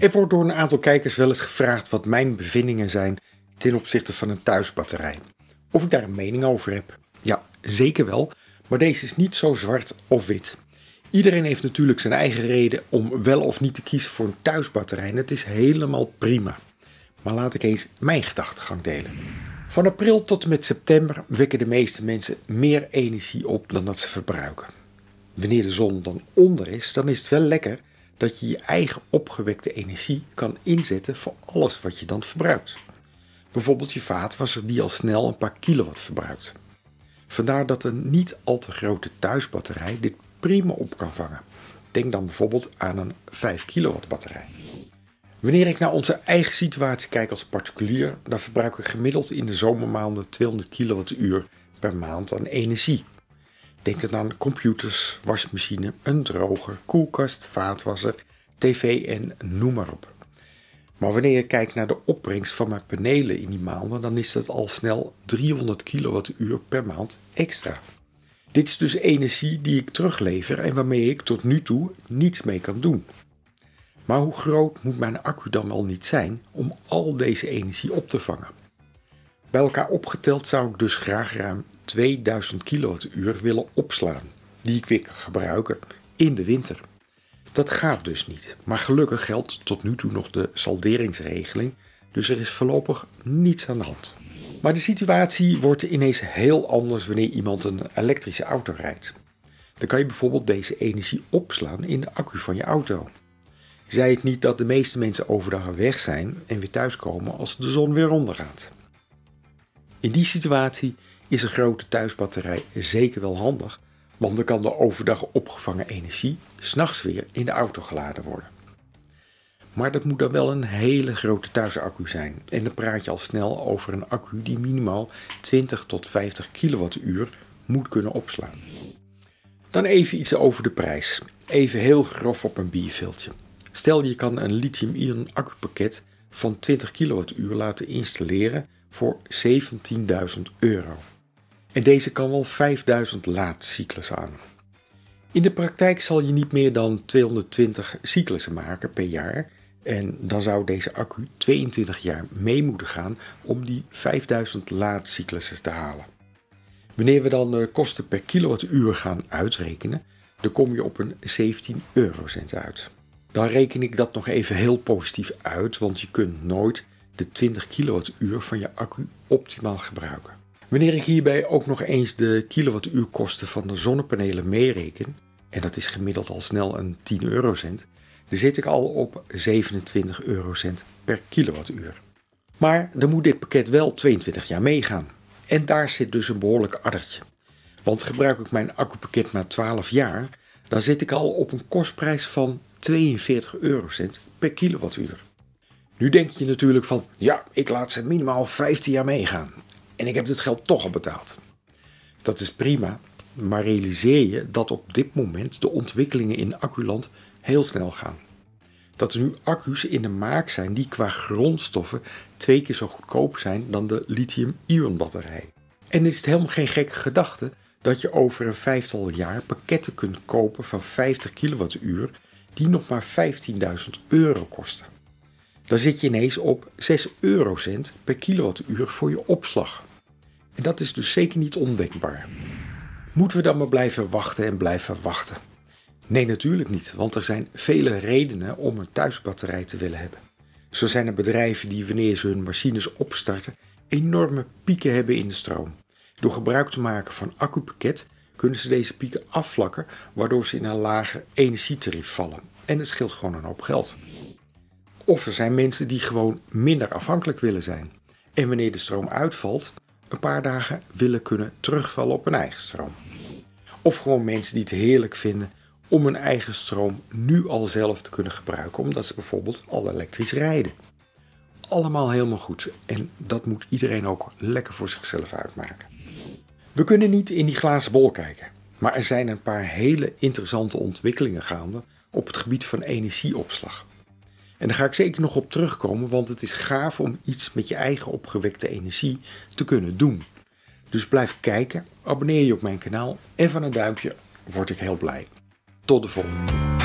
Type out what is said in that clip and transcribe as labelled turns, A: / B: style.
A: Er wordt door een aantal kijkers wel eens gevraagd wat mijn bevindingen zijn ten opzichte van een thuisbatterij. Of ik daar een mening over heb. Ja, zeker wel, maar deze is niet zo zwart of wit. Iedereen heeft natuurlijk zijn eigen reden om wel of niet te kiezen voor een thuisbatterij en het is helemaal prima. Maar laat ik eens mijn gedachtegang delen. Van april tot en met september wekken de meeste mensen meer energie op dan dat ze verbruiken. Wanneer de zon dan onder is, dan is het wel lekker dat je je eigen opgewekte energie kan inzetten voor alles wat je dan verbruikt. Bijvoorbeeld je vaatwasser die al snel een paar kilowatt verbruikt. Vandaar dat een niet al te grote thuisbatterij dit prima op kan vangen. Denk dan bijvoorbeeld aan een 5 kilowatt batterij. Wanneer ik naar onze eigen situatie kijk als particulier, dan verbruik ik gemiddeld in de zomermaanden 200 kilowattuur per maand aan energie. Denk dan aan computers, wasmachine, een droger, koelkast, vaatwasser, tv en noem maar op. Maar wanneer je kijkt naar de opbrengst van mijn panelen in die maanden, dan is dat al snel 300 kilowattuur per maand extra. Dit is dus energie die ik teruglever en waarmee ik tot nu toe niets mee kan doen. Maar hoe groot moet mijn accu dan wel niet zijn om al deze energie op te vangen? Bij elkaar opgeteld zou ik dus graag ruim 2000 kilowattuur willen opslaan, die ik weer kan gebruiken in de winter. Dat gaat dus niet, maar gelukkig geldt tot nu toe nog de salderingsregeling, dus er is voorlopig niets aan de hand. Maar de situatie wordt ineens heel anders wanneer iemand een elektrische auto rijdt. Dan kan je bijvoorbeeld deze energie opslaan in de accu van je auto. Zij het niet dat de meeste mensen overdag weg zijn en weer thuiskomen als de zon weer ondergaat. In die situatie is een grote thuisbatterij zeker wel handig, want dan kan de overdag opgevangen energie s'nachts weer in de auto geladen worden. Maar dat moet dan wel een hele grote thuisaccu zijn. En dan praat je al snel over een accu die minimaal 20 tot 50 kilowattuur moet kunnen opslaan. Dan even iets over de prijs. Even heel grof op een bierveeltje. Stel je kan een lithium-ion accupakket van 20 kilowattuur laten installeren voor 17.000 euro. En deze kan wel 5000 laadcyclussen aan. In de praktijk zal je niet meer dan 220 cyclussen maken per jaar en dan zou deze accu 22 jaar mee moeten gaan om die 5000 laadcyclussen te halen. Wanneer we dan de kosten per kilowattuur gaan uitrekenen, dan kom je op een 17 eurocent uit. Dan reken ik dat nog even heel positief uit, want je kunt nooit de 20 kilowattuur van je accu optimaal gebruiken. Wanneer ik hierbij ook nog eens de kilowattuurkosten van de zonnepanelen meereken, en dat is gemiddeld al snel een 10 eurocent, dan zit ik al op 27 eurocent per kilowattuur. Maar dan moet dit pakket wel 22 jaar meegaan. En daar zit dus een behoorlijk addertje. Want gebruik ik mijn accupakket maar 12 jaar, dan zit ik al op een kostprijs van 42 eurocent per kilowattuur. Nu denk je natuurlijk van, ja, ik laat ze minimaal 15 jaar meegaan. En ik heb dit geld toch al betaald. Dat is prima, maar realiseer je dat op dit moment de ontwikkelingen in acculand heel snel gaan. Dat er nu accu's in de maak zijn die qua grondstoffen twee keer zo goedkoop zijn dan de lithium-ion batterij. En is het helemaal geen gekke gedachte dat je over een vijftal jaar pakketten kunt kopen van 50 kilowattuur die nog maar 15.000 euro kosten. Dan zit je ineens op 6 eurocent per kilowattuur voor je opslag. En dat is dus zeker niet ondenkbaar. Moeten we dan maar blijven wachten en blijven wachten? Nee, natuurlijk niet, want er zijn vele redenen om een thuisbatterij te willen hebben. Zo zijn er bedrijven die wanneer ze hun machines opstarten enorme pieken hebben in de stroom. Door gebruik te maken van accupakket kunnen ze deze pieken afvlakken, waardoor ze in een lager energietarief vallen. En het scheelt gewoon een hoop geld. Of er zijn mensen die gewoon minder afhankelijk willen zijn. En wanneer de stroom uitvalt, een paar dagen willen kunnen terugvallen op hun eigen stroom. Of gewoon mensen die het heerlijk vinden om hun eigen stroom nu al zelf te kunnen gebruiken, omdat ze bijvoorbeeld al elektrisch rijden. Allemaal helemaal goed en dat moet iedereen ook lekker voor zichzelf uitmaken. We kunnen niet in die glazen bol kijken, maar er zijn een paar hele interessante ontwikkelingen gaande op het gebied van energieopslag. En daar ga ik zeker nog op terugkomen, want het is gaaf om iets met je eigen opgewekte energie te kunnen doen. Dus blijf kijken, abonneer je op mijn kanaal en van een duimpje word ik heel blij. Tot de volgende keer.